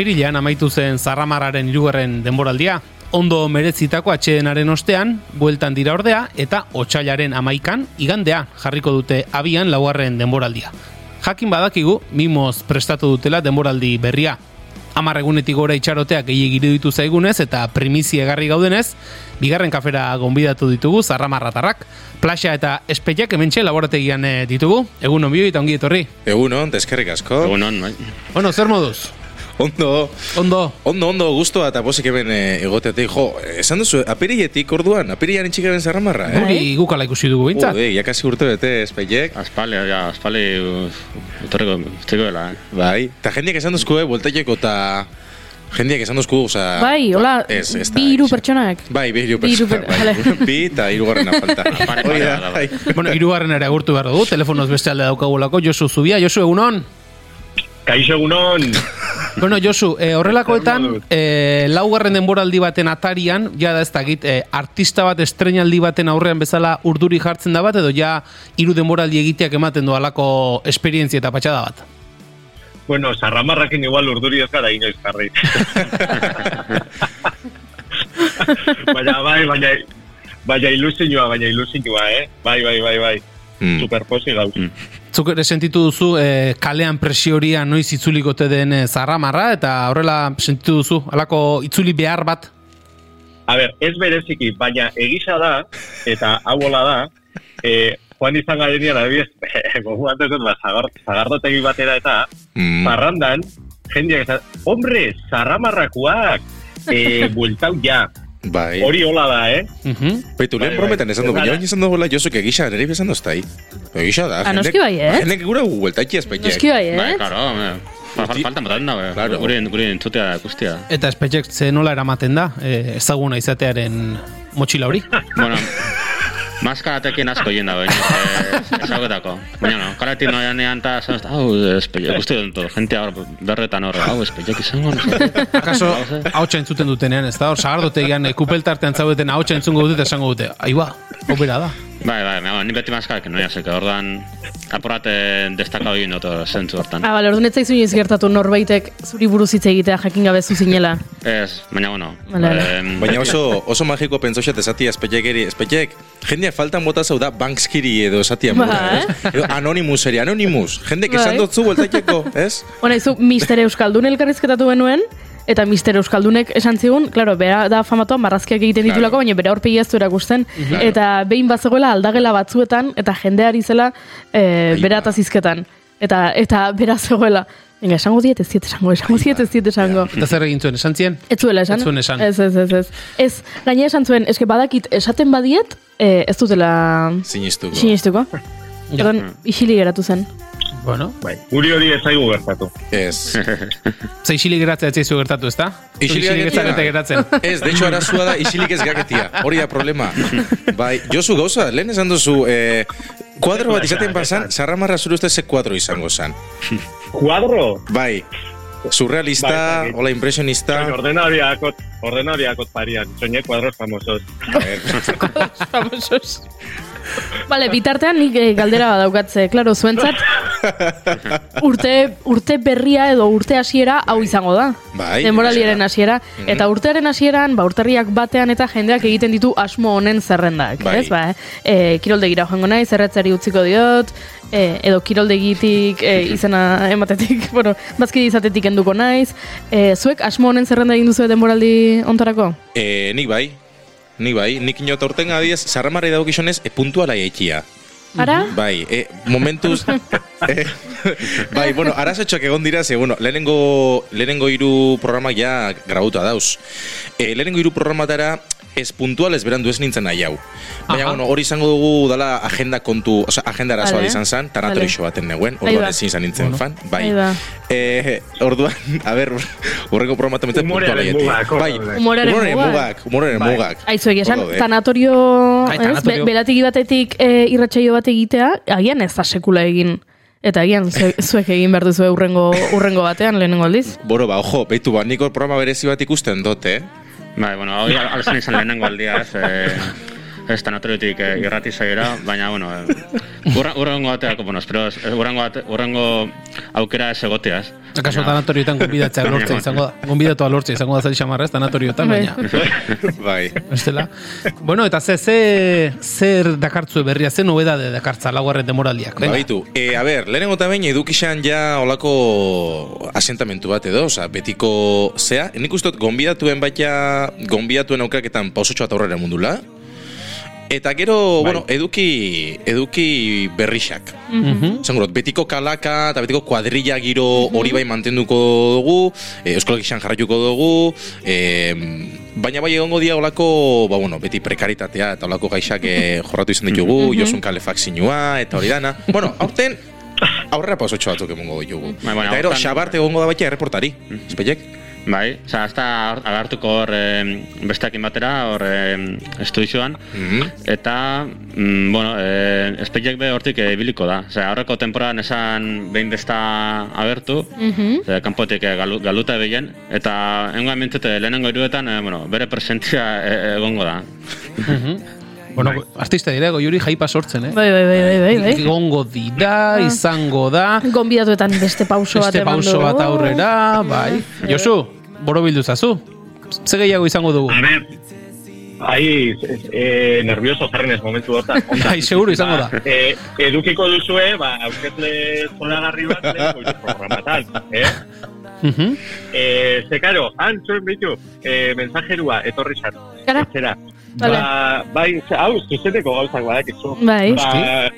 Apirilean amaitu zen Zarramarraren irugarren denboraldia. Ondo merezitako atxedenaren ostean, bueltan dira ordea, eta otxailaren amaikan, igandea jarriko dute abian laugarren denboraldia. Jakin badakigu, mimoz prestatu dutela denboraldi berria. Amar egunetik gora itxaroteak gehiagiru ditu zaigunez eta primizi egarri gaudenez, bigarren kafera gonbidatu ditugu zarramarratarrak. Plaxa eta espeiak hementxe laborategian eh, ditugu. Egun on eta ongi etorri. Egun on, deskerrik asko. Egun on, bai. Bueno, zer moduz? Ondo, Ondo. ondo, ondo, gustoa eta posik hemen eh, egoteatik. Jo, esan duzu, apirietik orduan, apirian itxikaren zarramarra, eh? Guri gukala ikusi dugu bintzat. Ude, jakasi urte bete, espeiek. Aspale, ja, aspale, utorreko, utorreko dela, eh. Bai, eta jendiak esan duzku, eh, voltaieko eta... Jendiak esan duzku, oza... Bai, hola, ez, ez bi hiru ez. pertsonak. Bai, bi hiru Bi hiru pertsona, per- bai. Bi eta hirugarrena falta. Hori da, bai. Bueno, irugarren ere agurtu behar dugu, telefonoz beste alde daukagulako, Josu Zubia, Josu egunon. Kaixo egunon, Bueno, Josu, eh, horrelakoetan, eh, laugarren denboraldi baten atarian, ja da ez dakit, eh, artista bat estrenaldi baten aurrean bezala urduri jartzen da bat, edo ja hiru denboraldi egiteak ematen du alako esperientzia eta patxada bat. bueno, zarramarrakin igual urduri ez gara inoiz jarri. baina, bai, baina, baina ilusinua, baina ilusinua, eh? Bai, bai, bai, bai. Mm. Superposi gauz. Zuk ere sentitu duzu eh, kalean presioria noiz itzulikote den eh, zarramarra, eta horrela sentitu duzu, alako itzuli behar bat. A ber, ez bereziki, baina egisa da, eta hau hola da, eh, joan izan garenian, adibidez, gogu antes dut, ba, zagar, zagardotegi batera eta, Mm. parrandan, jendeak hombre, zarramarrakuak, eh, bueltau ja. Bai. Hori hola da, eh? Mhm. Baitu, lehen Bai, bai. prometan esan du, Bai. baina esan dugu Josuk egisa, nire bezan doztai. Egisa da. Ah, noski bai, eh? Jendek gura gueltaiki espeiek. Noski bai, Bai, eh? claro, me, fa- fa- faltan botatzen da, bai. Claro. Gure, gure entzutea ikustia. Eta espetxek ze nola eramaten da, eh, ezaguna izatearen motxila hori. Bueno, maskaratekin asko jenda, baina, eh, ezagutako. Baina, no, kaletik noian ean eta, esan, hau, espeiak, ikuste dut, jentea hor, berretan hor, hau, espeiak izango, no sé. Akaso, hautsa entzuten dutenean, ez da? Hor, sagardotegian, eh, kupeltartean zaudeten hautsa entzungo dute eta esango dute, aiba, opera da. Bai, bai, bai, ni beti maskarakin noia, zeke, ordan, apurate destakau egin dut zentzu hortan. Ah, bale, orduan ez zaizu inoiz gertatu norbaitek zuri buruz hitz egitea jakin gabe zu zinela. Ez, baina, bueno. Vale, vale. Baina oso, oso magiko pentsoxat esati espeiek eri, espeiek, jendeak faltan bota zau da bankskiri edo esatia Ba, mura, ez? Edo Anonymous eri, Anonymous. Jendek Bai. esan dutzu bueltaikeko, ez? Bona, izu, Mister Euskaldun elkarrizketatu genuen, eta Mister Euskaldunek esan zigun, claro, bera da famatua marrazkiak egiten ditulako, baina bera aurpegi ez du erakusten, eta behin bazegoela aldagela batzuetan, eta jendeari zela e, Ai, bera eta zizketan. Eta, eta bera zegoela. Venga, esango diet ez diet esango, esango diet ez diet esango. Eta zer egin zuen, esan zien? Ez zuela esan? Ez zuen esan. Ez, ez, ez, ez. Ez, gaina esan zuen, eske badakit esaten badiet, eh, ez dutela Sinistuko. sinistuko. Ja. Orduan, isili geratu zen. Bueno, Bai, guri hori ez zaigu gertatu. Ez. ze isilik geratzea ez zaizu gertatu, ez da? Isilik ez zarete geratzen. Ez, de hecho, arazua da isilik ez gaketia. Hori da problema. Bai, Josu gauza, lehen esan duzu, eh, kuadro bat izaten pasan, sarramarra zure uste ze kuadro izango zan. Kuadro? Bai, surrealista, Bai, bai. hola impresionista. Ordenariakot, ordenariakot parian. Soñé cuadros famosos. Famosos. Vale, bitartean nik eh, galdera badaukatze, claro, zuentzat urte, urte berria edo urte hasiera hau izango da. Bai, Denboraldiaren hasiera. Eta urtearen hasieran, ba, urterriak batean eta jendeak egiten ditu asmo honen zerrendak, Bai. ez? Ba, eh, kiroldegira joango naiz, zerretzari utziko diot, eh, edo kiroldegitik eh, izena ematetik, bueno, bazkide izatetik enduko naiz. Eh, zuek asmo honen zerrenda egin duzu denboraldi ontarako? Eh, nik bai, nik bai, nik inot aurten adiez, sarramarra daukizonez, e puntuala eikia. Ara? Bai, e, momentuz... e, bai, bueno, arazotxoak egon dira, ze, bueno, lehenengo, lehenengo hiru programak ja grauta dauz. E, lehenengo hiru programatara ez puntual ez berandu ez nintzen nahi hau. Baina, Aha. bueno, hori izango dugu dala agenda kontu, oza, agenda arazoa Vale. izan zen, tanatori Vale. baten neguen, orduan ezin izan nintzen fan, bai. Ahí va. E, orduan, a ber, urrengo programata metzen mugak, hor Bai, humorearen mugak. humorearen Bai. mugak. Aizu egia esan, daude. tanatorio, Bai, ez? tanatorio. Be, belategi batetik e, irratsaio bat egitea, agian ez da sekula egin. Eta agian zue- zuek egin behar duzu urrengo, urrengo batean, lehenengo aldiz. Boro, ba, ojo, beitu, ba, niko programa berezi bat ikusten dut, eh? Bai, bueno, hori alzan izan lehenengo aldia, ez, eh, ez tanatoriotik eh, irrati zaiera, baina, bueno, eh, urrengo bateako, bueno, espero, urrengo, bate, urrengo aukera ez egotea, Akaso tanatorioetan gonbidatzea lortzea izango da. Gonbidatua lortzea izango da zari xamarra ez tanatorioetan, Bai. baina. bai. Bestela. Bueno, eta ze, ze, zer dakartzu berria, ze nobedade dakartza laugarren demoraldiak. Venga. Baitu, e, a ber, lehenengo eta behin edukixan ja olako asentamentu bat edo, oza, betiko zea. Nik uste dut, gonbidatuen baita, gonbidatuen aukeraketan pausotxo bat aurrera mundula. Eta gero, bueno, eduki, eduki berrixak. Mhm. Zango, betiko kalaka eta betiko kuadrilla giro hori bai mantenduko dugu, e, Euskal Gixan jarraituko dugu, e, baina bai egongo dia olako, ba, bueno, beti prekaritatea eta olako gaixak e, jorratu izan ditugu, josun kalefakzinua eta hori dana. Bueno, aurten, aurrera pausotxo batzuk emongo ditugu. Bai, eta gero, xabarte egongo da baita erreportari, espeiek? Bai, oza, hasta agartuko hor em, besteakin batera, hor em, estudioan, Mhm. eta, mm, bueno, e, espeiek be hortik e, biliko da. Osea, aurreko temporan esan behin desta agertu, Mhm. Osea, kanpotik eh, galu, galuta ebien, eta engoa mintzete lehenengo iruetan, eh, bueno, bere presentzia eh, egongo da. Bueno, artista dira, goiuri jaipa sortzen, eh? Bai, bai, bai, bai, bai, bai. Gongo dira, izango da, Gonbidatuetan beste pauso bat beste pauso bat aurrera, bai. Josu, boro bildu zazu. Ze gehiago izango dugu? A ver, Ahí, eh, nervioso jarren ez momentu hortan. Bai, seguro izango da. Ba, eh, edukiko duzue, ba, aurkezle zoragarri bat, goizu programatan, eh? Mhm. Eh, ze, karo, han, zuen bitu, eh, mensajerua, etorri zan, Gara. Ba, bai, hau, zuzeneko gauzak badakizu. Bai. Ba,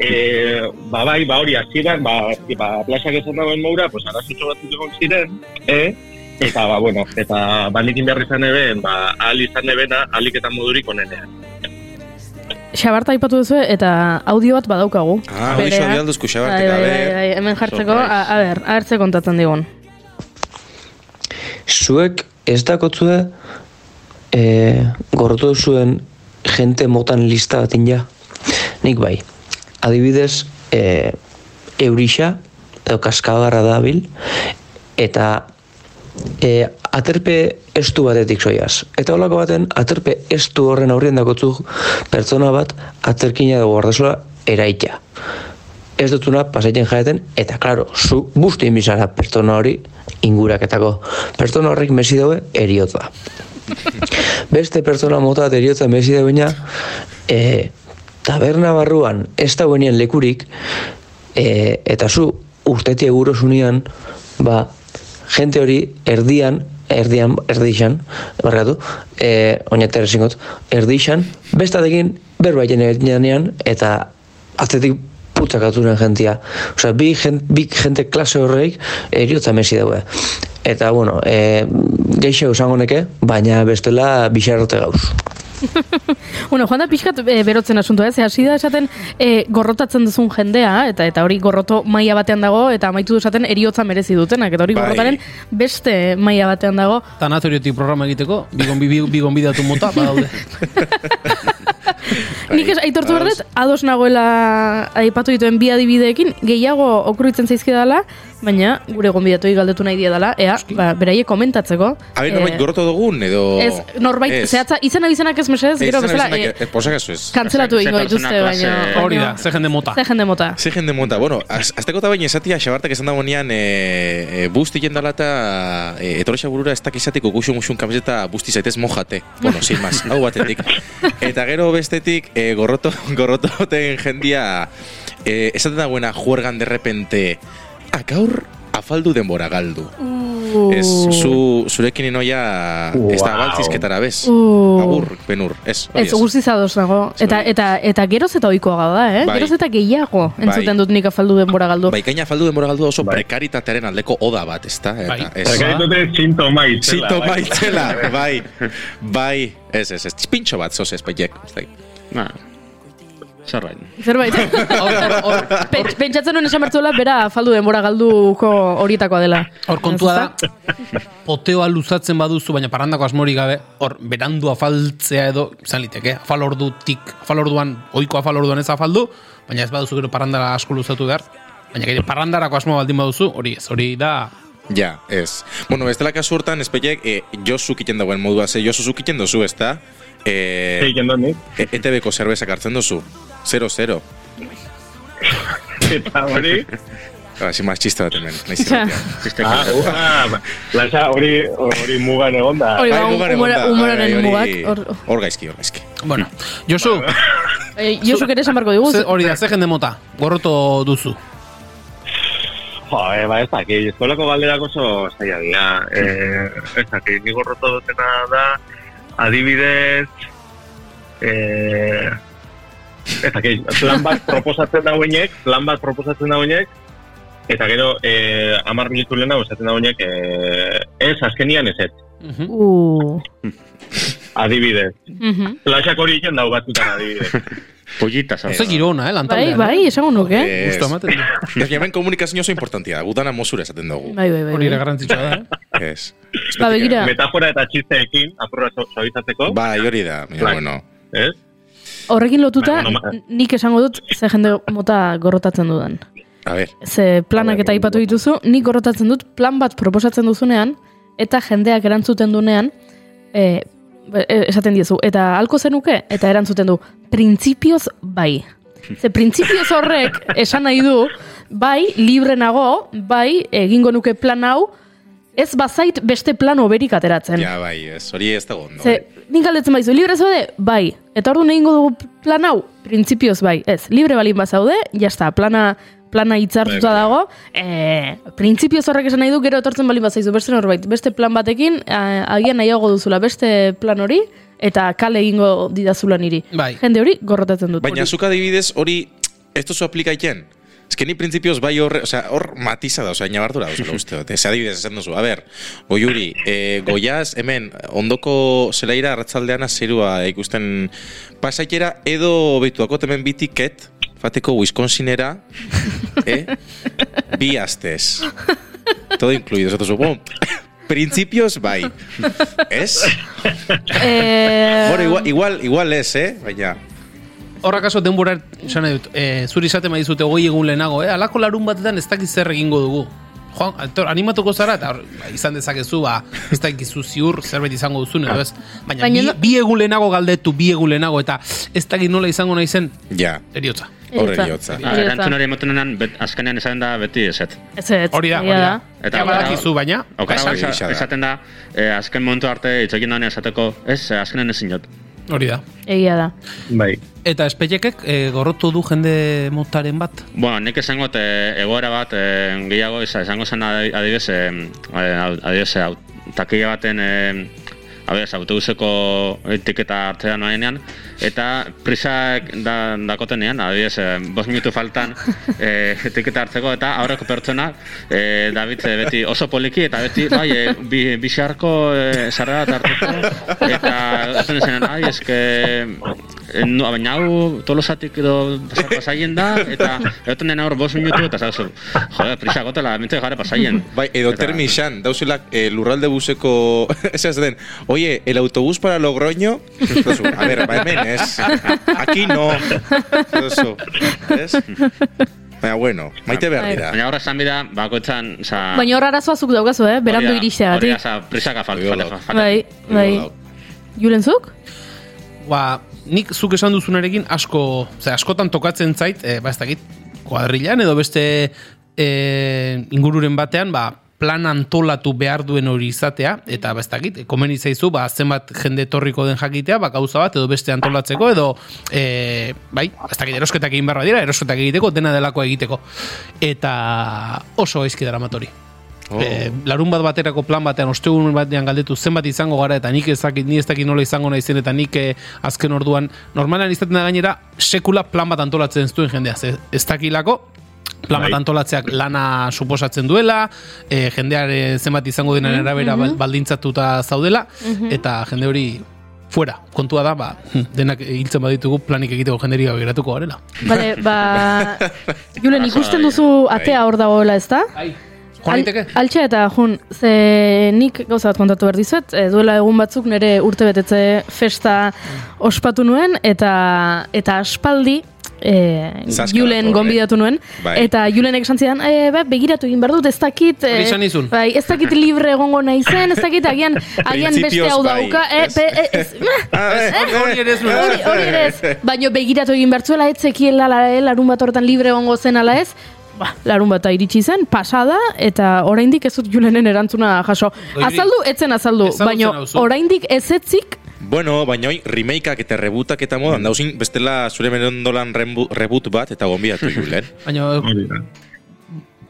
eh, ba, bai, ba, hori, hasieran ba, ba, plazak esan dagoen moura, pues, arazotxo bat egon ziren, eh? Eta, ba, bueno, eta banikin behar izan eben, ba, ahal izan ebena, ahalik eta modurik onenean. Xabarta aipatu duzu eta audio bat badaukagu. Ah, hori alduzku Bai, xabartek, bai, a bai, bai, hemen jartzeko, a, a ber, ahertze kontatzen digun. Zuek ez dakotzue e, gorrotu zuen jente motan lista batin ja. Nik bai. Adibidez, e, eurixa, edo kaskagarra dabil, eta e, aterpe estu batetik soiaz. Eta holako baten, aterpe estu horren aurrien dakotzu pertsona bat aterkina dugu guardazola eraita. Ez dutuna pasaiten jaeten, eta klaro, zu busti inbizara pertsona hori inguraketako. Pertsona horrek mesi daue eriotza. Beste pertsona mota bat eriotza mesi dauena, e, taberna barruan ez dauenien lekurik, e, eta zu urtetie gurosunian, ba, jente hori erdian, erdian, erdixan, barkatu, e, oinater esingot, erdixan, bestatekin berbaiten egitenean, eta atzetik putzakaturen jentia. Osea, bi, gen, bi jente klase horreik eriotza mesi daue. Eta, bueno, e, geixo esango neke, baina bestela bixarrote gauz. Bueno, joan da pixkat e, berotzen asuntoa, ez? Hasi da esaten e, gorrotatzen duzun jendea, eta eta hori gorroto maila batean dago, eta amaitu du esaten eriotza merezi dutenak, eta hori Bai. gorrotaren beste maila batean dago. Tanatoriotik programa egiteko, bigon, bi, bi gonbidatu mota, badaude. Nik ez aitortu behar dut, ados nagoela aipatu dituen bi adibideekin, gehiago okurritzen zaizkidala, baina gure gonbidatuei galdetu nahi diedala, ea, ba, beraiek komentatzeko. Habe, norbait Eh, gorroto dugun, edo... Ez, norbait, Ez. zehatza, izena bizenak ez mesedez, Ez, gero izena bezala, bizenak, eh, eh, posakazu ez. kantzelatu Ze- ze egingo dituzte, baina... Hori da, ze jende mota. Ze jende mota. Ze jende monta, bueno, az, azteko eta baina esatia xabartak esan dagoenean e, e, busti jendala eta e, etorrexa burura ez dakizatiko guxun guxun kamiseta busti zaitez mojate. Bueno, sin más, hau batetik. Eta gero bestetik e, gorroto, gorrototen jendia e, esaten dagoena juergan de repente ah, gaur afaldu denbora galdu. Uh. Ez, zu, zurekin inoia ez da Wow. baltzizketara bez. Uh. Agur, benur, ez. Ez, guztiz ados nago. Eta, eta, eta geroz eta oikoa da, eh? Bai. Geroz eta gehiago entzuten dut nik afaldu denbora galdu. Bai, gaina afaldu denbora galdu oso Bai. prekaritatearen aldeko oda bat, ezta? Eta, Bai. ez. Zergatik dute sintoma itzela. Sintoma bai. itzela, bai, bai, ez, ez, ez, pintxo bat, zoz ez, baiek, ez da. Ba, zerbait. Zerbait. Pen- Pentsatzen nuen esan bertzuela, bera afaldu denbora galduko horietakoa dela. Hor kontua da, poteoa luzatzen baduzu, baina parrandako asmorik gabe, hor berandu afaltzea edo, izan liteke, afal ordutik, afal orduan, oiko afal orduan ez afaldu, baina ez baduzu gero parrandara asko luzatu behar, baina gero parrandarako asmo baldin baduzu, hori ez, hori da, Ja, ez. Bueno, ez dela kasu hortan, espeiek, e, josu kiten dagoen modua, ze josu zu kiten dozu? E, dut nik. E, ETB-ko zerbezak hartzen dozu. Zero, zero. Eta hori, Hasi machista bat hemen, nahi Ja. Ziste Ah, uh, ba, Laisa, hori, hori mugan egon da. Hori da. humoraren mugak. hor- gaizki, hor gaizki. Bueno, Josu, Eh, Josu ere esan barko digu. ze- hori da, ze jende mota, gorroto duzu. Jo, eh, ba, ez dakit, eskolako galderak oso zaila dira. Eh, ez dakit, ni gorroto dutena da, adibidez, eh, ez dakit, plan bat proposatzen da hoinek, plan bat proposatzen da hoinek, eta gero, eh, amar minutu lehena esaten da hoinek, eh, ez, azkenian ez ez. Mhm. Uh, Adibidez. mhm. Flasak hori egiten dau batzutan adibidez. Pollita, zau. Ze girona, eh, Bai, lantaldean. bai, esango nuke. Ez. Gusto ematen du. Ez, hemen komunikazio oso importantia da, gutana mozura esaten dugu. Bai, bai, bai. Hori ere bai. garrantzitsua da, eh? Ez. Ba, begira. Metafora eta txisteekin, apurra suabizatzeko, Bai, hori da, baina, Bai. bueno. ez? Horrekin lotuta, Bai, nik esango dut ze jende mota gorrotatzen dudan. A ver, Ze planak Bai, eta aipatu dituzu, nik gorrotatzen dut plan bat proposatzen duzunean, eta jendeak erantzuten dunean, e, e, esaten diezu, eta halko zenuke, eta erantzuten du, printzipioz bai. Ze printzipioz horrek esan nahi du, bai, libre nago, bai, egingo nuke plan hau, ez bazait beste plan oberik ateratzen. ja, bai, ez, hori ez dago ondo. Ze, nik galdetzen baizu, libre zaude? Bai. Eta ordu egingo dugu plan hau? Printzipioz bai. Ez, libre balin bazaude, jazta, plana, plana hitzartuta Bai, bai. dago, e, printzipioz horrek esan nahi du, gero etortzen balin bazaizu, beste norbait, beste plan batekin, a, agian nahiago duzula beste plan hori, eta kale egingo didazula niri. Bai. Jende hori gorrotatzen dut. Baina zuk adibidez hori, ez duzu aplikaiten? Ez que ni printzipioz bai horre, osea, hor matiza da, osea, inabardura da, osea, uste dut. Ez adibidez esan duzu, a ber, goiuri, e, goiaz, hemen, ondoko zelaira arratzaldean zerua ikusten pasaikera, edo beituako hemen bi tiket, fateko Wisconsinera, eh? bi astez. Todo incluido, ez duzu, bon, printzipioz bai. Ez? Eh, Bueno, igual, igual, igual ez, eh? Baina, Horra kaso denbora, esan dut, e, zuri esate dizute hogei egun lehenago, eh? Alako larun batetan ez dakiz zer egingo dugu. Joan, altor, animatuko zara, eta ba, izan dezakezu, ba, ez dakizu ziur zerbait izango duzun, edo ez. Baina, Baina bi, no- bi egun lehenago galdetu, bi egun lehenago, eta ez dakit nola izango nahi zen, ja, eriotza. horre Eriotza. eriotza. Erantzun hori emotenenan, bet, azkenean esaten da beti eset. Ez, ez, Hori da, hori da. Eta Eta badakizu, baina, Okara da. esaten da, eh, azken momentu arte itxekin danean esateko, ez, eh, azkenen ezin jot. Hori da. Egia da. Bai. Eta espeiekek e, gorrotu du jende motaren bat. Bueno, nik esango e, egoera bat e, gehiago isa, esango zen adi- adibidez, e, adibidez, takia baten e, adibidez, autobuseko etiketa hartzea noaenean, eta prisak da, dakotenean, adibidez, e, bost minutu faltan e, etiketa hartzeko, eta aurreko pertsona, e, David beti oso poliki, eta beti, bai, e, bi, bixarko e, sarrera bat hartzeko, eta esan esanen, ai, eske, no, baina hau tolosatik edo pasa- pasaien da, eta egoten dena hor bost minutu, eta zagozu, joder, prisa gotela, mente jare pasaien. Bai, edo Eta- termixan, dauzela eh, lurralde buseko, ez ez den, oye, el autobús para Logroño, Dozu, a ver, ba hemen, ez, aquí no, Dozu, ez? Baina, bueno, maite behar Bai. dira. Baina horra esan bida, bakoitzan, oza... Baina hor arazoa zuk daukazu, eh? Berandu iristeagatik. da, oza, prisaka fal, Hori da. fal, fal, Bai, bai. Julen zuk? Ba, nik zuk esan duzunarekin asko, ze askotan tokatzen zait, e, ba ez dakit, kuadrilan edo beste e, ingururen batean, ba, plan antolatu behar duen hori izatea, eta ba ez dakit, komeni zaizu, ba, zenbat jende etorriko den jakitea, ba, gauza bat, edo beste antolatzeko, edo, e, bai, ez dakit, erosketak egin beharra dira, erosketak egiteko, dena delako egiteko. Eta oso eizki dara matori. Oh. E, larun bat baterako plan batean, ostegun batean galdetu zenbat izango gara, eta nik ez dakit, ni ez dakit nola izango nahi zen, eta nik eh, azken orduan, normalan izaten da gainera, sekula plan bat antolatzen ez duen jendea, ze, ez dakilako, plan bat Bai. antolatzeak lana suposatzen duela, e, jendeare zenbat izango Mm, denen arabera bal- baldintzatuta zaudela, eta jende hori fuera. Kontua da, ba, denak hiltzen baditugu planik egiteko jenderi gabe geratuko garela. Bale, ba... Julen, ikusten duzu atea hor dagoela, ez da? Bai. Al, altxa eta jun, ze nik gauza bat kontatu behar dizuet, e, duela egun batzuk nire urte betetze festa ospatu nuen, eta eta aspaldi e, Zaska Julen dator, eh? gonbidatu nuen, Bai. eta Julenek esan zidan, e, ba, begiratu egin behar dut, ez dakit, nizun. bai, ez dakit libre egongo nahi zen, ez dakit agian, agian beste hau dauka, e, pe, e, ez, eh, Hori ere ez baino begiratu egin bertzuela, ez zekiela la- eh, larun bat horretan libre egongo zen ala ez, ba, larun bata iritsi zen, pasada, eta oraindik ez dut julenen erantzuna jaso. Azaldu, etzen azaldu, baino nauzu. oraindik ezetzik, Bueno, baina hoi, remakeak eta rebootak eta modan, dauzin bestela zure merondolan reboot bat eta gonbiatu julen. Baina da.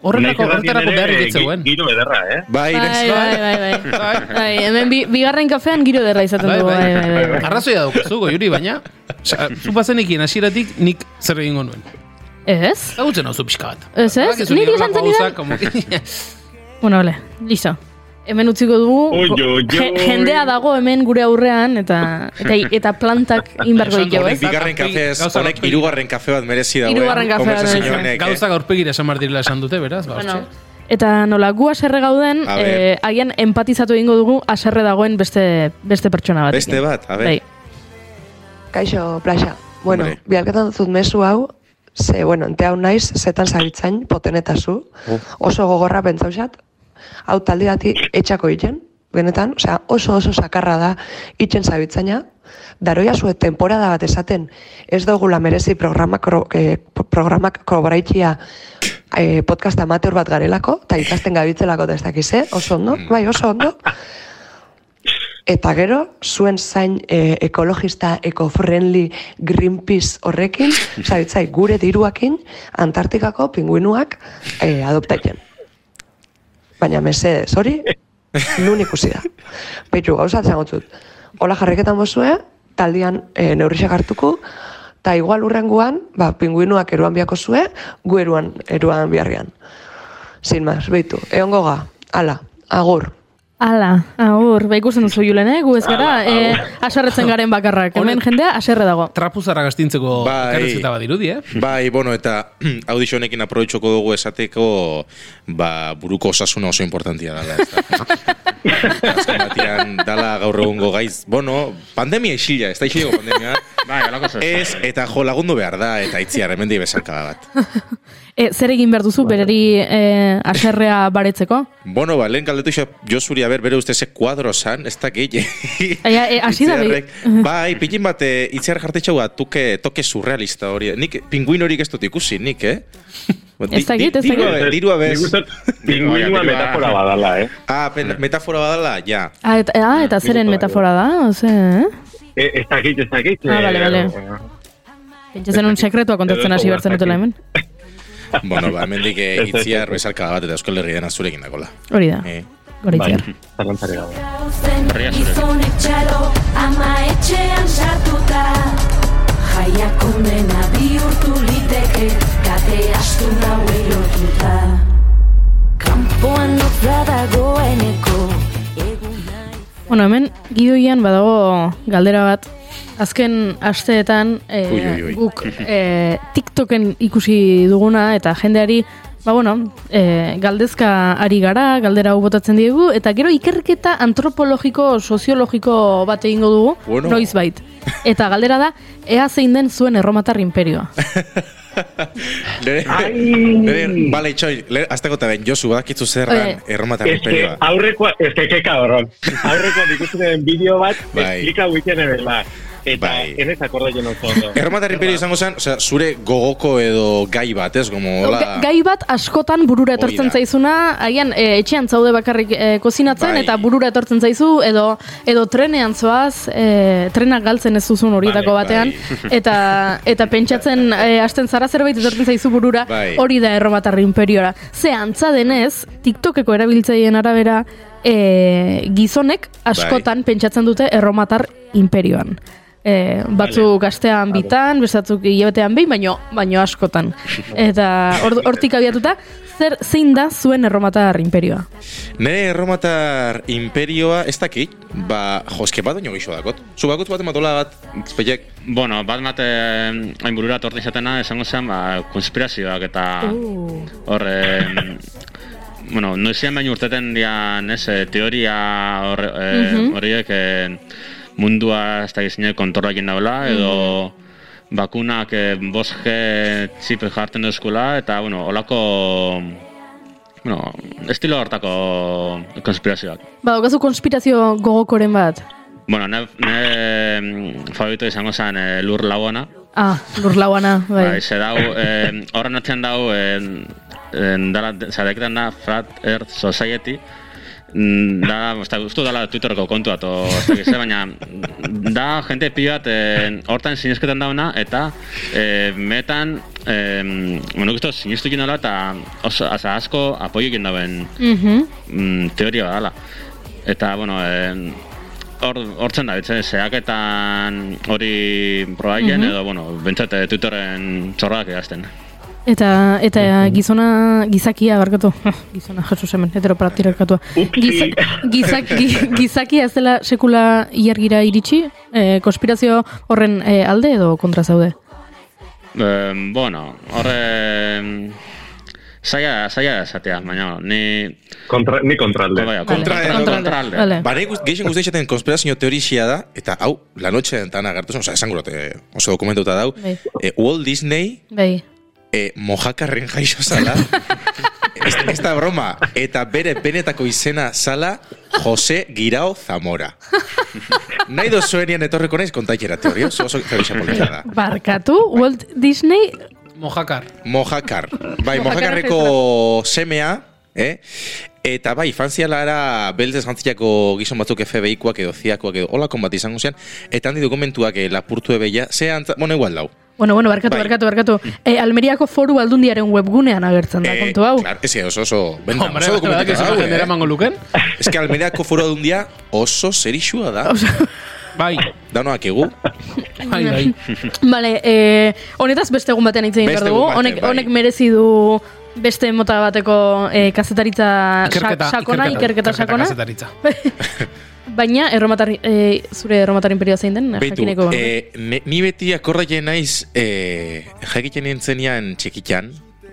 horretarako, behar gi- ditzeuen. Giro ederra, eh? Bai, bai, bai, bai, bai. bai, hemen bi, bigarren kafean giro derra izaten Bai, dugu, bai, bai. bai, bai. bai. Arrazoia daukazu, goiuri, baina Osa, zu bazenekien hasieratik nik zer egingo nuen. Ez? Zagutzen hau zu pixka bat. Ez, ez? Horrelako esan zenidan? como que- Bueno, ole, listo. Hemen utziko dugu, Oi, oi, oi. je- jendea dago hemen gure aurrean, eta eta, eta plantak Esan ditu, ez? Bigarren kafez, honek aurpegi. hirugarren kafe bat merezi dagoen. Hirugarren kafe bat merezi. eh? Gauzak aurpegira esan behar direla esan dute, beraz, ba, Bueno, eta nola gu aserre gauden, eh, agian empatizatu egingo dugu aserre dagoen beste beste pertsona bat. Beste bat, a ber. Bai. Kaixo, plaxa. Bueno, Hombre. bialketan dut mezu hau, ze, bueno, ente hau naiz, zetan zabitzain, potenetazu, oso gogorra pentsausat, hau talde bati etxako iten, benetan, osea, oso oso sakarra da itzen zabitzaina, daroia zue temporada bat esaten, ez dugula merezi programak, eh, programak kobraitzia eh, podcast amateur bat garelako, eta ikasten gabitzelako da ez dakize, oso ondo, bai, oso ondo, Eta gero, zuen zain e, ekologista, eco-friendly Greenpeace horrekin, zabitzai, gure diruakin, Antartikako pinguinuak e, adoptaiten. Baina mesedez, hori, nun ikusi da. Beitu, gauza zangotzut. Hola jarreketan bozue, taldian e, neurrisak hartuko, eta igual urrenguan, ba, pinguinuak eruan biako zue, gu eruan, eruan biarrian. Sin más, beitu, egongo ga, ala, agur. Ala, agur, ba ikusten duzu julen, eh? Gu ez gara, eh, aserretzen garen bakarrak. Hemen jendea aserre dago. Trapuzara gastintzeko Bai. elkarrizketa bat dirudi, eh? Bai, bueno, eta audizio honekin aprobetxoko dugu esateko ba, buruko osasuna oso importantia dela. Ez da. Azken batean, dala gaur egungo gaiz. Bueno, pandemia isila, ez da isileko pandemia. Bai, alako. Ez, eta jo lagundu behar da, eta itziar, hemen bezalkada bat. E, zer egin behar duzu bereri eh, aserrea baretzeko? Bueno, ba, lehen kaldetu isa, jo zuri, a ber, bere uste ze kuadro san, ez da gehi. Aia, e, hasi da be- Bai, pilin bat, eh, itziar jartetxau bat, tuke, toke surrealista hori. Nik, pinguin horik ez dut ikusi, nik, eh? Ez dakit, ez Dirua dakit. be- Dirua bez. Nik uste pinguinua metafora badala, eh? Ah, pen- metafora badala, ja. Ah, eta, ah, eta zeren nik uste metafora da, ose, eh? E, ez dakit, ez dakit. Ah, bale, bale. eh, Pentsatzen un sekretua kontatzen hasi bertzen dutela hemen. Bueno, ba, hemendik eh, itziar ez. bezalkada bat eta Euskal Herri dena zurekin dakola. Hori da, Eh. goritziar. Bai, zalantzare gabe. Herria zure. Ama etxean sartuta Jaiak ondena bihurtu liteke, kate astu nauei lotuta Kampoan notza dagoeneko, Bueno, hemen gidoian badago galdera bat. Azken asteetan eh, Ui, ui, ui. guk eh, TikToken ikusi duguna eta jendeari Ba, bueno, eh, galdezka ari gara, galdera hau botatzen diegu, eta gero ikerketa antropologiko, soziologiko bat egingo dugu, Bueno. noiz bait. Eta galdera da, ea zein den zuen erromatar imperioa. Lere, bale, itxoi, azteko eta ben, Josu, badakitzu zer dan erromatar imperioa. aurrekoa, ez que ke cabrón. Aurrekoa ikusten den bideo bat, Bai. explika huiten ebela. Eta Bai. enez akorde jo oso ondo. Erromatar imperio izango zen, osea, zure gogoko edo gai bat, ez? Como, hola... Ga- Gai bat askotan burura etortzen zaizuna, agian e, etxean zaude bakarrik e, kozinatzen Bai. eta burura etortzen zaizu edo edo trenean zoaz, e, trenak galtzen ez duzun horietako Vale, batean bai. eta eta pentsatzen e, hasten zara zerbait etortzen zaizu burura, Bai. hori da erromatar imperiora. Ze antza denez, TikTokeko erabiltzaileen arabera e, gizonek askotan pentsatzen dute erromatar imperioan. E, batzuk astean bitan, bestatzuk hilabetean behin, baino, baino askotan. Eta hor- hortik abiatuta, zer zein da zuen erromatar imperioa? Nere erromatar imperioa, ez dakit, ba, joske bat oino gixo dakot. Zu bakut bat ematola bat, peiek, Bueno, bat mate hain burura torti izatena, esango zen, ba, konspirazioak eta Uh. hor, em, bueno, noizian baino urteten dian, ez, eh, teoria hor, eh, horiek eh, mundua ez da gizine kontrola egin daula, edo bakunak eh, 5G txip jartzen duzkula, eta, bueno, olako, bueno, estilo hortako konspirazioak. Ba, daukazu konspirazio gogokoren bat. Bueno, ne, ne mm, favorito izango zen eh, lur lauana, Ah, lur lauana, bai. Bai, ze dau, eh, horren atzean dau, eh, en, dala, zareketan da Flat Earth Society, Mm, da, osta, ustu dala Twitterko kontua, to, ez eh, baina da jente pilo bat eh, hortan sinesketan dauna eta eh, metan eh, bueno, guztu sinestu egin dela eta oso, asa, asko apoio egin dauen Mhm. mm, teoria badala. Eta, bueno, eh, hor, hortzen da, bitzen, zehaketan hori probaien, Mhm. edo, bueno, bentsat eh, Twitterren txorrak idazten. Eta eta gizona gizakia barkatu. gizona Jesus hemen heteropatriarkatua. Giza, gizaki gizakia ez dela sekula ilargira iritsi? Eh, konspirazio horren eh, alde edo kontra zaude? Eh, bueno, horre... Zaila, zaila da esatea, baina ni... Kontra, ni kontralde. Bai, Kontra- kontra, kontralde. Vale. Ba, nahi guz- gehixen guztien esaten konspirazio teorixia da, eta hau, la noche dentana gertu, oza, esan gurote, oso dokumentuta dau, Bai. eh, Walt Disney Bai. Eh, mojakarren jaixo zala, ez, ez da broma, eta bere benetako izena zala Jose Girao Zamora. Nahi dozuenian etorreko naiz kontaikera teoria, oso, oso teorixia polita da. Barkatu, Walt Disney Mojakar. Mojakar. Bai, Mojakar mojakarreko semea, eh? Eta bai, frantzialara beltzez jantziako gizon batzuk FBI-koak edo ziakoak edo olakon bat izango zian, eta handi dokumentuak eh, lapurtu ebeia, ze antza, bueno, igual dau. Bueno, bueno, barkatu, Bai. barkatu, barkatu. E, Almeriako foru aldundiaren webgunean agertzen da, kontu hau. Klar, ez oso, oso, benda, Hombre, oso que se dau, jendera eh? luken. Ez que Almeriako foro dundia oso zerixua da. Bai, Danoak egu. bai, bai. Vale, eh, honetaz beste egun batean hitz egin Beste behar dugu. Honek, bai. honek merezi du beste mota bateko eh, kazetaritza sa- Ikerketa, sakona, ikerketa, sakona. kazetaritza. Baina, erromatar, eh, zure erromatar imperioa zein den, Beitu, jakineko. eh, ne- ni beti akordaien naiz eh, jakiten nintzenian txikitan,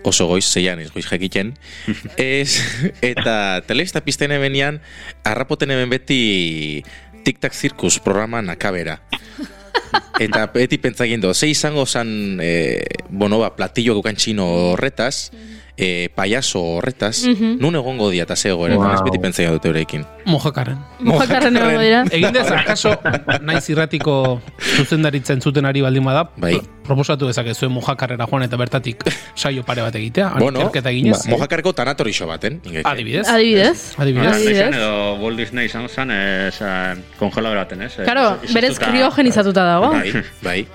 oso goiz, zeian ez goiz jakiten, ez, eta telebista pizten ebenian, harrapoten eben beti Tic-Tac Circus programa nakabera. Eta beti pentsagin do, ze izango zan, eh, bueno, ba, platillo gukan txino horretaz, eh, payaso horretaz, Mhm. nun egongo dia eta ze egoera, Wow. wow. beti pentsagin dute eurekin. Mojakarren. Mojakarren egongo dira. Egin dez, akaso, naiz irratiko zuzendaritzen zuten ari baldin bada, Bai. proposatu dezake zuen mojakarrera joan eta bertatik saio pare bat egitea, Bueno, eginez. ba, mojakareko tanatorixo baten. ingeke. Adibidez. Adibidez. Adibidez. Adibidez. Edo Walt Disney izango zen, eh, eza, kongeladora baten, ez? Karo, Iz- berez kriogenizatuta dago. Bai, bai.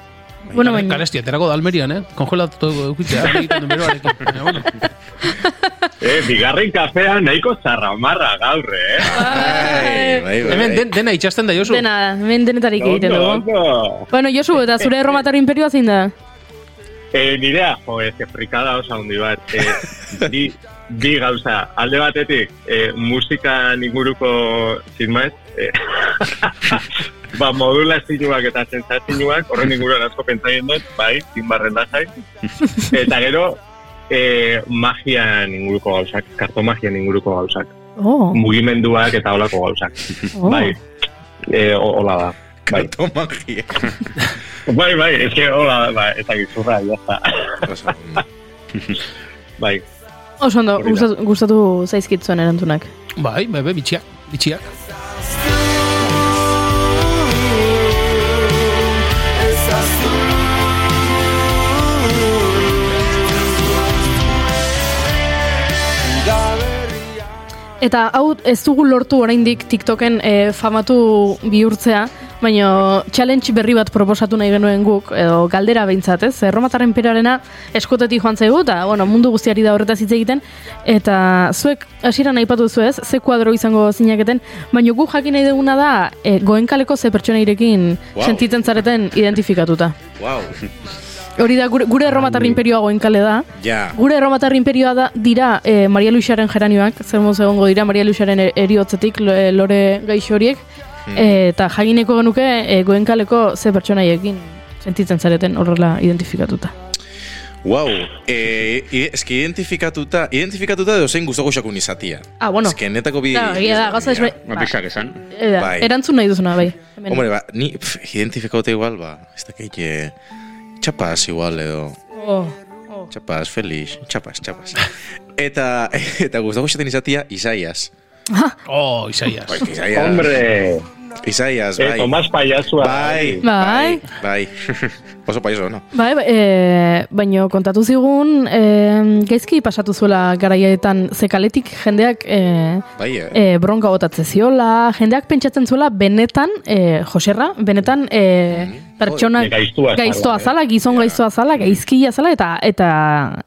Bueno, baina. Kalesti, aterako da Almerian, eh? Kongelatu eukitzea, egiten duen beroarekin. Baina, bueno. Eh, bigarren kafea nahiko zarramarra gaur, eh? Bai, bai, bai. Hemen den, dena itxasten da, Josu. Dena, hemen denetarik egiten dugu. Bueno, Josu, eta zure erromatar imperioa zein da? Eh, nirea, jo, ez frikada oso handi bat. Eh, bi, gauza, alde batetik, eh, musika inguruko, sin maiz, eh, ba, modulazioak eta sentsazioak, horren inguruan asko pentsaien dut, bai, tinbarren lasai. Eta gero, eh, magian inguruko gauzak, kartomagian inguruko gauzak, Oh, mugimenduak eta olako gauzak. oh. Bai, eh, ho- hola da. Bai, Kartomagia. bai, bai, ez que hola da, bai, eta gizurra, jazta. Bai, Oso ondo, gustatu, gustatu zaizkit zuen erantunak. Bai, bai, bai, bitxiak, bitxiak. Eta hau ez dugu lortu oraindik TikToken eh, famatu bihurtzea, baina challenge berri bat proposatu nahi genuen guk, edo galdera behintzat, ez? Erromatarren perarena eskotetik joan zaigu, eta bueno, mundu guztiari da horretaz hitz egiten, eta zuek hasieran aipatu zu ez, ze kuadro izango zinaketen, baina guk jakin nahi duguna da, e, goenkaleko ze pertsonairekin Wow. sentitzen zareten identifikatuta. wow. Hori da, gure, gure erromatar imperioa goenkale da, Ja. Gure erromatar imperioa da dira eh, Maria Luisaren geranioak, zer egongo dira Maria Luisaren e- eriotzetik eh, lore gaixo horiek, eh, eta jagineko genuke eh, goenkaleko ze pertsonaiekin sentitzen zareten horrela identifikatuta. Wow. Eh, eski identifikatuta, identifikatuta edo zein guztoko xakun izatia. Ah, bueno. Eski netako bi... Claro, egia da, gauza ezbe- Ba, pixak esan. Eda, Bai. Erantzun nahi duzuna, bai. Hemen. Hombre, ba, ni pf, identifikatuta igual, ba, ez dakit, eh, txapaz igual edo... Oh, oh. Txapaz, Felix, txapaz, txapaz. Eta, eta guztoko xaten izatia, Isaias. Oh, Isaias. Bai, Isaias. hombre, Isaias, eh, bai. Tomás Payasua. Bai, Bai. bai, bai. Oso paiso, no? Bai, ba- e, baino kontatu zigun, e, gaizki pasatu zuela garaietan zekaletik jendeak e, Bai, eh? e, bronka botatze ziola, jendeak pentsatzen zuela benetan, e, Joserra, benetan e, pertsona E, gaiztua zala, gaiztoa eh? zala, gizon gaiztoa zala, gaizkia zala, eta eta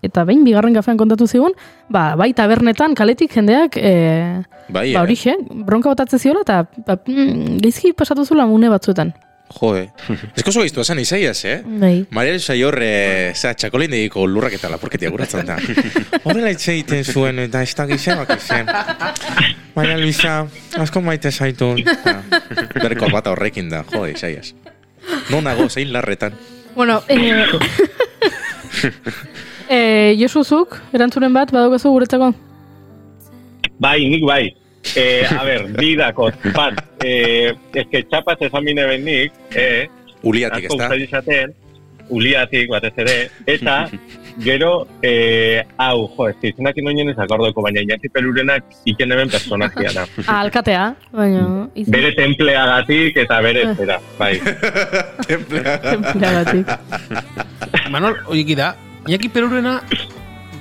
eta behin bigarren gafean kontatu zigun, ba, bai tabernetan kaletik jendeak e, Bai, ba, eh? horixe, bronka botatze ziola, eta ba, mm, gaizki pasatu zuela mune batzuetan. Jo, eh. Esko zo gaiztu esan izaiaz, eh? Bai. Mariel Saior, eh, za, txakolin dediko lurrak eta lapurketia guratzen da. Horrela hitz egiten zuen, eta ez da gizemak izen. Maria Luisa, asko maite zaitu. Berko bata horrekin da, jo, izaiaz. No nago, zein larretan. Bueno, eh, eh, Josuzuk, erantzunen bat, badaukazu guretzako? Bai, nik bai. Eh, a ber, bi dakot. Bat, eh, eske txapaz esan bine ben nik, eh, Uliatik, ez da? izaten, uliatik batez ere, eta gero, eh, hau, jo, ez izenak inoinen ez akordoko, baina Iñaki Pelurenak iken eben personajia da. Ah, alkatea, baina... izan- Bere templeagatik eta bere zera, bai. Templeagatik. Manol, oieki da, Iñaki Perurena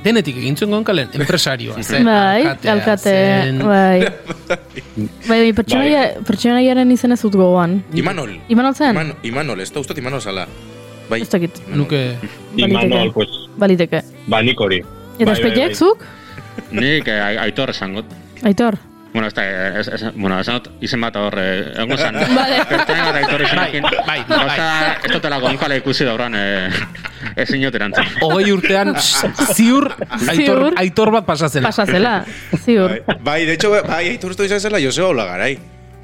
denetik egin zuen gonkalen, empresarioa zen. Bai, alkate, zen. bai. Bai, pertsonaia, pertsonaiaren izen ez dut gogoan. Imanol. Imanol zen? Iman, Imanol, ez da ustot Imanol zala. Bai. Ez dakit. Nuke... Imanol, pues, Baliteke. ba, nik hori. Eta Bai, bai, espetiek, bai. zuk? Nik eh, ai- aitor esan got. Aitor. Bueno, ez da, ez, ez, bueno, esan dut izen bat hor, eh, egon zan. Vale. Pertsona bat aitor izenekin. Bai, bai, bai. Gauza, ez dutela gonkale ikusi dauran, eh, ezin jot erantzun. Hogei urtean ziur aitor, aitor bat pasazela. Pasazela, ziur. Bai, bai, de hecho, bai, aitor usto izan zela Joseba Olagarai.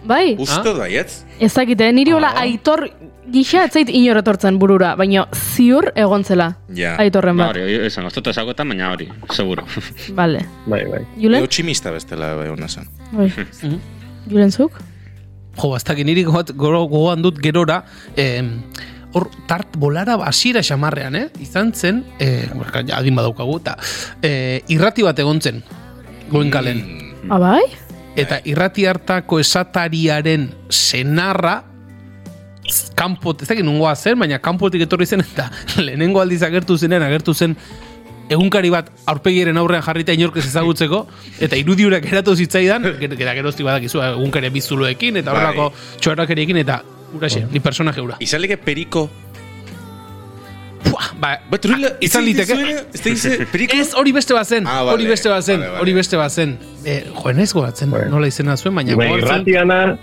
Bai, Usto da, ez? ez dakite, niri hola Ah. aitor gisa ez zait inor etortzen burura, baina ziur egon zela. Ja. Aitorren Ba, bat. hori, esan, ez dut ezagutan, baina hori, seguro. Vale. Bai, bai. Julen? Eutximista bestela, bai, hona zen. Bai. Julen zuk? Jo, que niri goat- goro- gogoan dut gerora, eh, hor tart bolara hasiera xamarrean, eh? Izan zen, eh, adin badaukagu, eta eh, irrati bat egon zen, goenkalen. Mm. Ah, bai? Eta irrati hartako esatariaren senarra, kanpo, ez dakit nungoa zen, baina kanpotik etorri zen, eta lehenengo aldiz agertu zenean, agertu zen, egunkari bat aurpegiren aurrean jarrita inork ez ezagutzeko, eta irudiurak eratu zitzaidan, eta gerozti badakizu, egunkari bizuloekin, eta Bai. horrelako txorakeriekin, eta uraxe, ni personaje ura. Izan leke periko. Pua, ba, Bat, urila, izan liteke. Ez da ize, periko? Ez, hori beste bazen, Ah, vale. hori beste bazen, Vale, vale. hori beste bazen. Eh, joen ez goratzen, Bueno. nola izena zuen, baina Bai, gogoratzen- irratiana,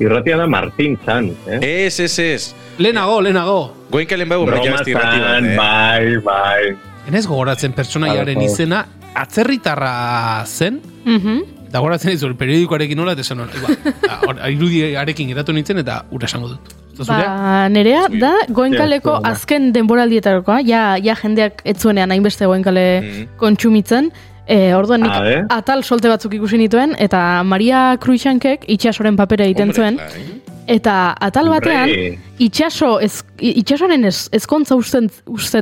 irratiana Martin Zan, eh? Ez, ez, ez. Lehenago, lehenago. Goenkalen bau, baina Broma jazti irrati bat, zan, eh? bai, bai. Enez gogoratzen pertsonaiaren izena, atzerritarra zen, Mhm. da gogoratzen ez hori periodikoarekin nola, eta esan hori, ba, irudiarekin geratu nintzen, eta ura esango dut. Ba, nerea da goenkaleko azken denboraldietarokoa, ja, ja jendeak ez zuenean hainbeste goenkale Mhm. kontsumitzen, E, orduan nik A atal solte batzuk ikusi nituen, eta Maria Cruixankek itxasoren papera egiten Hombre, zuen. Eta atal batean, Hombre. itxaso, ez, itxasoren ez, ezkontza usten,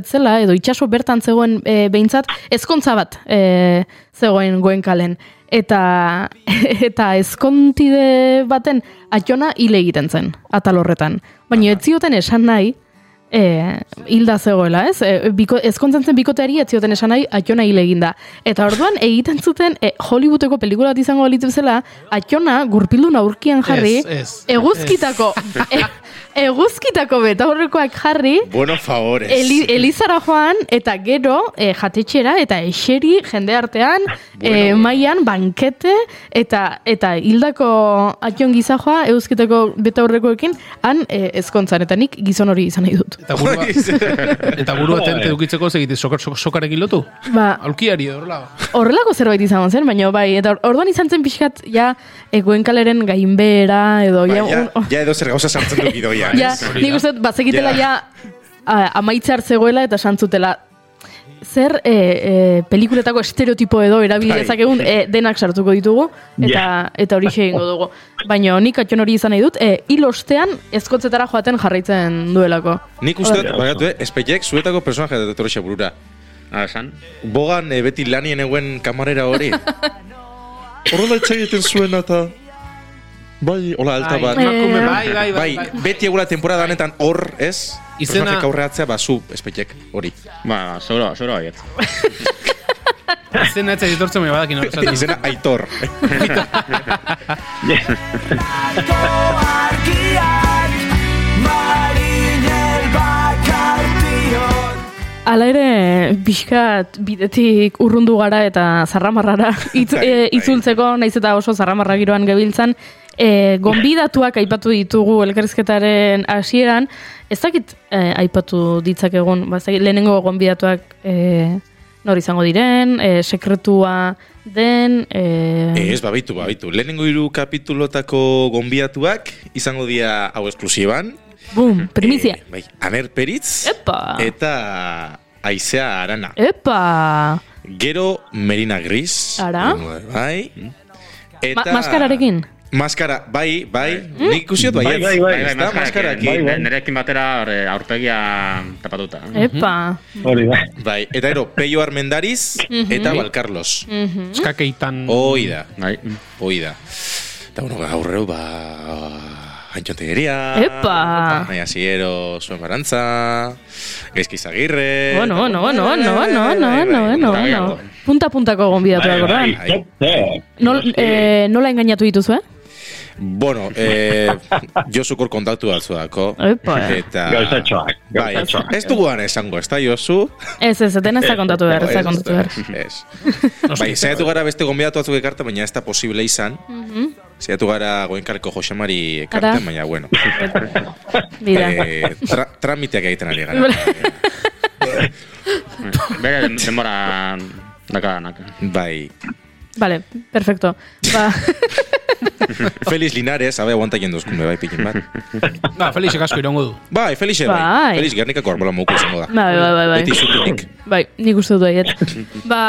zela, edo itxaso bertan zegoen e, behintzat, ezkontza bat e, zegoen goenkalen. Eta, eta ezkontide baten atxona hile egiten zen, atal horretan. Baina ez zioten esan nahi, e, hilda zegoela, ez? E, biko, ezkontzen zen bikoteari ez zioten esan nahi, atxona hile eginda. Eta orduan egiten zuten e, Hollywoodeko pelikula bat izango balitu zela, atxona gurpildun aurkian jarri, Ez, ez, eguzkitako, e, eguzkitako betaurrekoak jarri, Bueno, favores. Eli, Elizara joan, eta gero e, jatetxera, eta eseri jende artean, e, maian, bankete, eta eta hildako atxon gizajoa, euskitako betaurrekoekin, han e, ezkontzan, eta nik gizon hori izan nahi dut. Eta burua, eta burua tente edukitzeko segite sokar, sok, sokarekin lotu? Ba, Aulkiari edo horrela. horrelako zerbait izan zen, baina bai, eta or- orduan izan zen pixkat, ja, e, goenkaleren gainbera, edo, Ba, ja, ja, un- ja edo zer gauza sartzen duk idoia. Ja, nik uste, dut, bazekitela Ja. ja, a, amaitzear zegoela eta santzutela zer e, e, pelikuletako estereotipo edo erabili Bai. dezakegun e, denak sartuko ditugu eta Ja. eta hori egingo dugu. Baina nik atxon hori izan nahi dut, e, hil ostean ezkotzetara joaten jarraitzen duelako. Nik uste, bagatu, eh, espeiek zuetako personaje da etorri burura. Ah? Bogan eh, beti lanien eguen kamarera hori. Horrela etxegiten zuen eta... Bai, hola alta Bai, bat. emakume, Eh, bai, bai, bai, Bai, bai. beti egula temporada honetan hor, ez? Izena- personajek aurreatzea, ba, zu, espetxek, hori. Ba, seguro, seguro baiet. Izena ez editortzen me badakin hori. Izena Aitor. Hala ere, pixkat bidetik urrundu gara eta zarramarrara itz, Bai, e, bai. itzultzeko, naiz eta oso zarramarra giroan gebiltzan, e, gonbidatuak aipatu ditugu elkarrizketaren hasieran, ez dakit e, aipatu ditzakegun, ba, ez dakit, lehenengo gonbidatuak e, nor izango diren, e, sekretua den, e, Ez, babitu, babitu. Lehenengo hiru kapitulotako gonbiatuak izango dira hau esklusiban. bum, primizia. Eh, bai, Aner Peritz Epa! eta Aizea Arana. Epa! Gero Merina Gris. Ara? Bai. Ma maskararekin? Maskara, bai, bai. Nik ikusiot bai, Bai, bai, bai. Bai, bai, Ezta, maskarakin. maskarakin. Bai, bai. Nerekin batera eh, aurpegia tapatuta. Epa! Hori da. Bai, eta ero, Peio Armendariz eta Balkarlos. Mhm. Eskakeitan... Hoi da, Bai. hoi da. Eta bueno, gaurreu, ba... Antxontegeria. Epa! Naia Siero, zuen barantza. Gaizki Zagirre. Bueno, bueno, bueno, bueno, bueno, bueno, bueno, bueno, bueno. Punta puntako gonbidatuak orduan. bai. Top, top. Nol, eh, nola engainatu dituzu, eh? Bueno, eh, Josukor kontaktu batzu dako. Epa. Eta... Gauzatxoak, Bai, ez duguan esango, ez da Josu? Ez, ez, eten ez da kontatu behar, ez da kontatu behar. Ez. Bai, zaiatu gara beste gonbidatu batzuk ekartzen, baina ez da posible izan. Zaiatu gara goenkarko Josemari ekarten, Ara. baina bueno. Bida. Eh, tra tramiteak egiten ari gara. Den- denbora dakadanak. bai. Vale, perfecto. Ba, Feliz Linares, abe aguanta jenduzkume, bai, pikin bat. Ba, Felixek asko irongo du. Bai, Felixe, bai. Bai. Felix Gernikako arbola moku izango da. bai, bai, bai, bai. Beti zutunik. Bai, nik uste dut aiet. ba,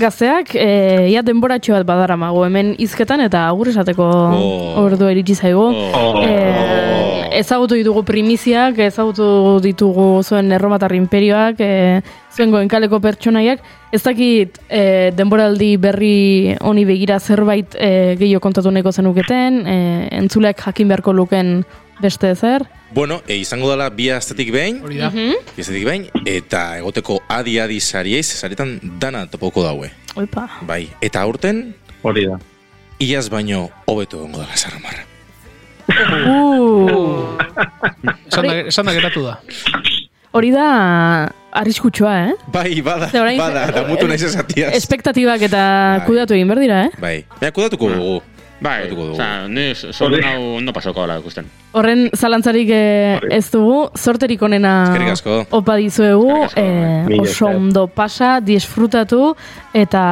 gazteak, e, ja denboratxo bat badara mago hemen izketan eta agur esateko Oh. ordua iritsi zaigu. Oh. Eh, ezagutu ditugu primiziak, ezagutu ditugu zuen erromatar imperioak, e, zuen goenkaleko pertsonaiak. Ez dakit e, denboraldi berri honi begira zerbait e, gehiago kontatu nahiko zenuketen, e, entzuleak jakin beharko luken beste zer. Bueno, e, izango dela bi astetik behin, Hori da. Mhm. bi astetik behin, eta egoteko adi-adi sarieiz, zaretan dana topoko daue. Oipa. Bai, eta aurten, Hori da. iaz baino hobeto dongo dela zarramarra. Uh, Esan da, esan da geratu da. hori da arriskutsua, eh? Bai, bada, orain- bada, da mutu naiz esatiaz. Espektatibak eta Bai. kudatu egin behar dira, eh? Bai, baina kudatuko dugu. Bai, oza, ni sormen hau ondo pasoko ala ikusten. Horren zalantzarik eh, ez dugu, sorterik onena opa dizuegu, eh, bai. oso ondo pasa, disfrutatu eta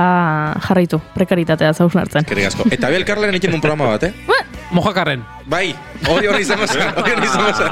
jarraitu, prekaritatea zauzun. Eskerrik asko. Eta Abel Karlen egiten un programa bat, eh? Ba. Mojakarren. Bai, hori hori izan mazan, hori hori izan mazan.